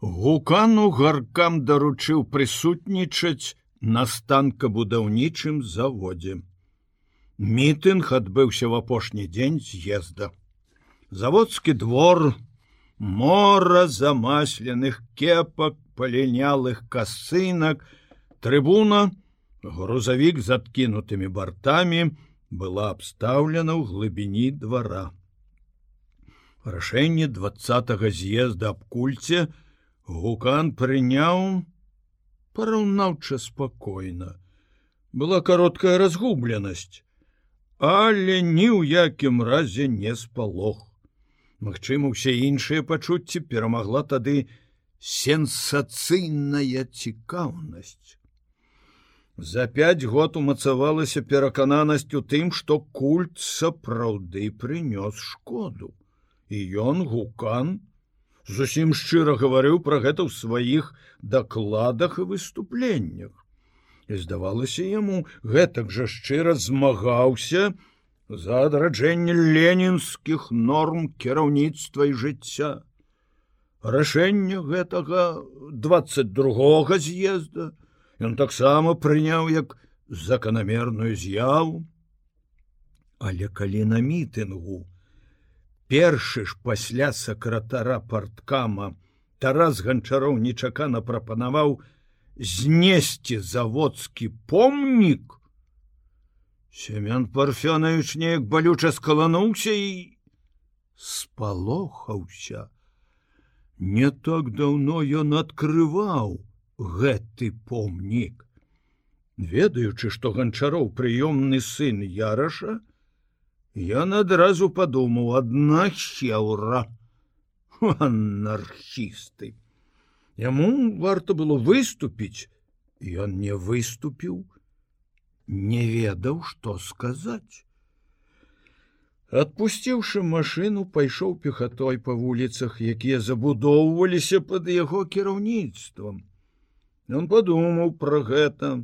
Гукану гаркам даручыў прысутнічаць на станкабудаўнічым заводзе. Мітынг адбыўся в апошні дзень з'езда. Заводскі двор, мора замасленых кепак, палінялых касынак, трыбуна, грузавік з адкінутымі бартамі была абстаўлена ў глыбіні двара. Рашэнне два з'езда аб кульце гукан прыняў параўнаўча спакойна. Была кароткая разгубленасць, але ні ў якім разе не спалох. Магчыма, усе іншыя пачуцці перамагла тады сенсацыйная цікаўнасць. За пять год умацавалася перакананасць у тым, што культ сапраўды прынёс шкоду. І ён гукан зусім шчыра гаварыў пра гэта ў сваіх дакладах і выступленнях. І здавалася яму, гэтак жа шчыра змагаўся за адраджэнне ленінскіх норм кіраўніцтва і жыцця. Рашэнне гэтага 22 з'езда, Ён таксама прыняў як заканамерную з'яву. Але калі на мітынгу першы ж пасля сакратара парткама Тарас ганчароў нечакана прапанаваў знесці заводскі помнік, Семён парфёнович неяк балюча скалануўся і спалохаўся. Не так даўно ён адкрываў, гэты помнік. Ведаючы, што ганчароў прыёмны сын яраша, ён адразу падумаў адна хеўра анархісты. Яму варта было выступіць, ён не выступіў, не ведаў, што сказаць. Адпусціўшы машыну, пайшоў пехатой па вуліцах, якія забудоўваліся пад яго кіраўніцтвам. Ён падумаў пра гэта,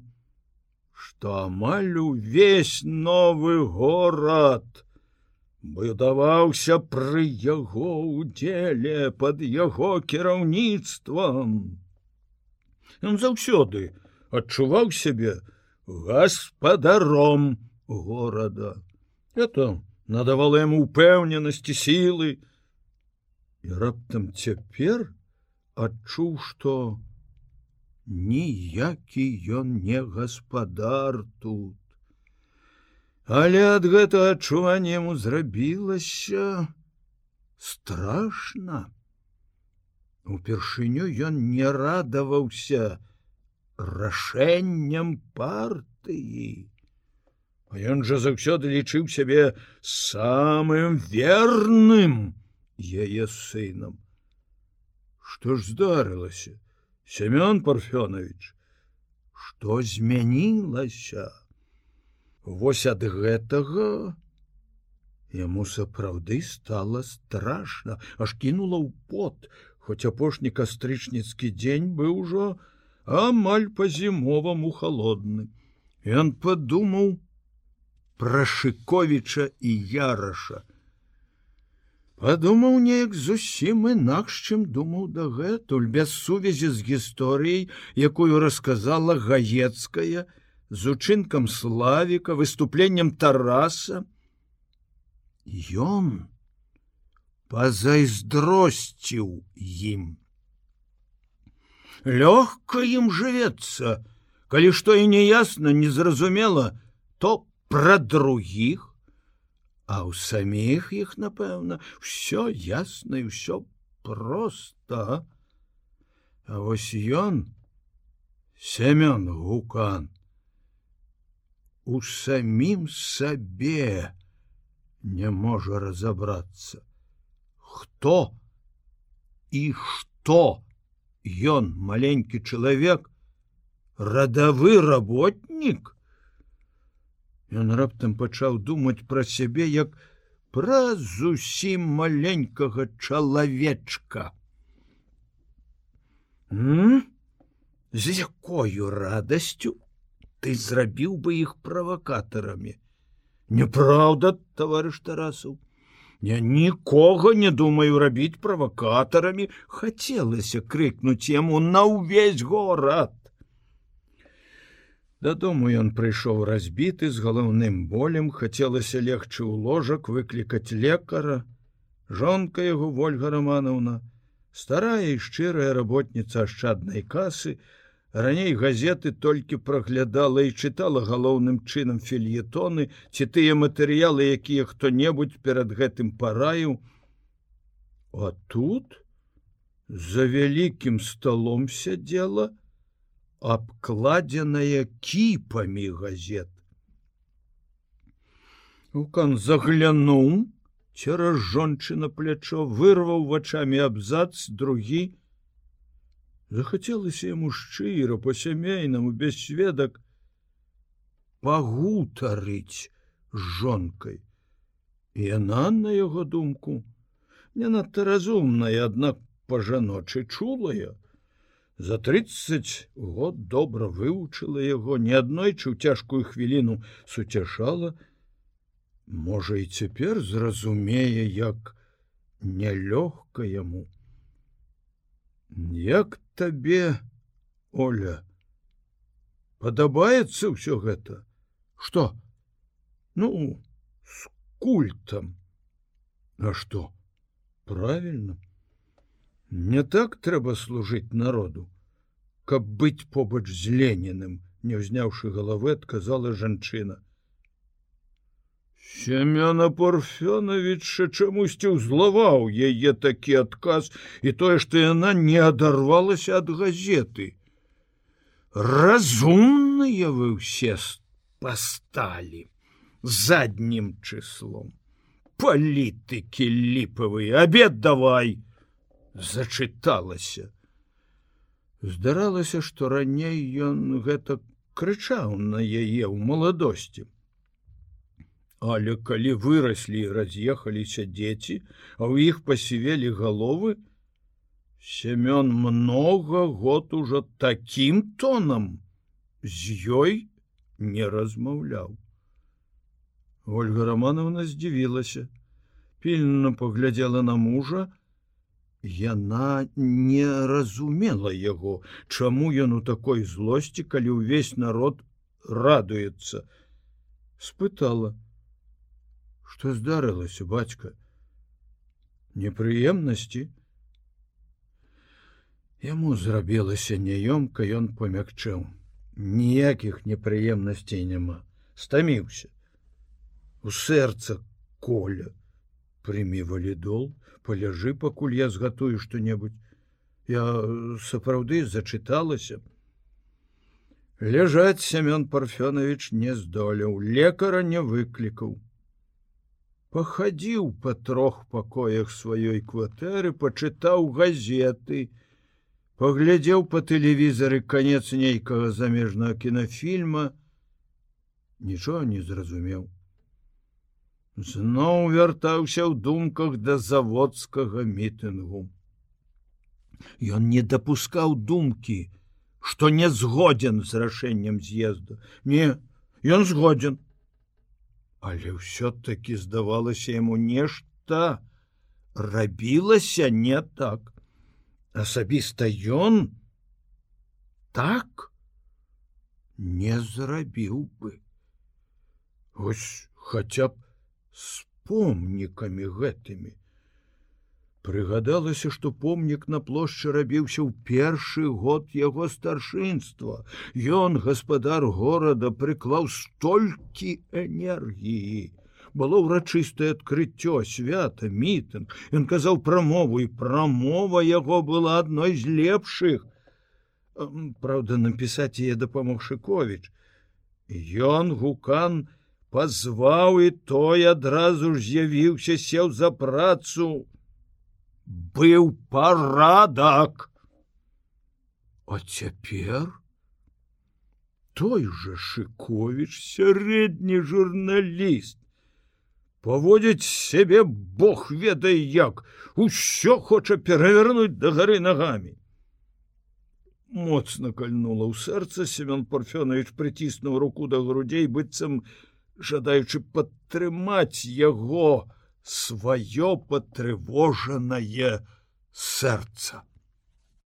што амаль увесь новы горад будаваўся пры яго удзеле под яго кіраўніцтвам. Ён заўсёды адчуваў сябе гаспадаром горада. Это надавала яму упэўненасці сілы. І раптам цяпер адчуў, што, ніякі ён не гаспадар тут. Але ад гэтага адчування яму зрабілася страшно. Упершыню ён не радаваўся рашэнням партыі. Ён жа заўсёды лічыў сябе самым верным яе сынам. Што ж здарылася? Семён парфёнович, что змянілася? Вось ад гэтага яму сапраўды стало страшно, аж кінула ў пот, хоць апошні кастрычніцкі дзень быў ужо амаль по-зімоваму холодны. Ён падумаў пра шыковіча і яраша, Падумаў неяк зусім інакш, чым думаў дагэтуль без сувязі з гісторыяй, якую расказала гаецкая з учынкам славіка, выступленнем Тараса. Ён пазайздросціў ім. Лёгка ім жывецца, калі што і неясна, незразумела, то пра другіх А ў саміх іх, напэўна, все ясна і ўсё просто. А вось ён Семён гукан у самім сабе не можа разобрацца. Хто і што ён маленькі чалавек, радавы работнік, Ён раптам пачаў думаць пра сябе як пра зусім маленькага чалавечка. З якою радасцю ты зрабіў бы іх правакатарамі. Няправда, таварыш Тарасаў, Я нікога не думаю рабіць правакатарамі, хацелася крыкнуць яму на ўвесь горад. Дадому ён прыйшоў разбіты з галаўным болем, хацелася легчы ў ложак выклікаць лекара. Жонка яго Вольга Раманаўна, старая і шчырая работніца ашчаднай касы, раней газеты толькі праглядала і чытала галоўным чынам фельетоны ці тыя матэрыялы, якія хто-небудзь перад гэтым параіў. А тут за вялікім сталом сядзела, абкладзеная кіпамі газет. Укан заглянуў, цераз жончына плячо вырваў вачами абзац другі. Захацелася яму шчыра по-сямейнаму без сведак пагутарыць з жонкай. І яна на яго думку не надта разумная, аднак па-жаночы чулая, За 30 год добра вывучыла яго не аднойчы ў цяжкую хвіліну суцяшала, можа і цяпер зразумее, як нялёгка яму. Як табе, Оля, падабаецца ўсё гэта, что? Ну с культам. А что? правильно Не так трэба служыць народу, каб быць побач з леніным, не ўзняўшы галавы, адказала жанчына. Семёна Порфёновича чамусьці ўзлаваў яе такі адказ і тое, што яна не адарвалася ад газеты. Разумныя вы ўсе пасталі заднім чыслом. Палітыкі ліпавыя, абед давай! зачыталася. Здаралася, што раней ён гэта крычаў на яе ў маладосці. Але калі выраслі і раз'ехаліся дзеці, а ў іх пасівелі галовы, Семён много год ужо такім тонам з ёй не размаўляў. Ольга Романовна здзівілася, пільна паглядзела на мужа, Яна не разумела яго, чаму ён у такой злосці, калі ўвесь народ радуецца. спытала: « Што здарылася, бацька? Непрыемнасці. Яму зрабілася няёмка, ён памякчэў. Ніякіх непрыемнасцей няма, стаміўся. У сэрца коля, прымі валідол, паляжы пакуль я згатую что-небудзь я сапраўды зачыталася ляжаць семён парфёнович не здолеў лекара не выклікаў пахадзіў па трох пакоях сваёй кватэры пачытаў газеты паглядзеў па тэлевізары канец нейкага замежнага кінафільма нічого не зразумеў зноў вяртаўся ў думках да заводскага мітынгу. Ён не дапускаў думкі, што не згодзен з рашэннем з'езду. Не, ён згодзен. Але ўсё-таки здавалася яму нешта рабілася не так. Асабіста ён так не зрабіў бы. Вось хаця б с помнікамі гэтымі. Прыгадалася, што помнік на плошчы рабіўся ў першы год яго старшынства. Ён, гаспадар горада, прыклаў столькі энергіі. Было ўрачыстае адкрыццё свята, мітынг. Ён казаў прамову і прамова яго была адной з лепшых. Праўда, напісаць яе дапамог Шковіч. Ён гукан, пазваў і той адразу ж з'явіўся сеў за працу быў парадак. А цяпер? Той же шыковіч сярэдні журналіст. Паводзіць сябе бог ведае як усё хоча перавярнуць да гары нагамі. Моцна кальнула ў сэрца семён парфёнович прыціснуў руку да грудзей быццам жадаючы падтрымаць яго сваё патрывожанае сэрца.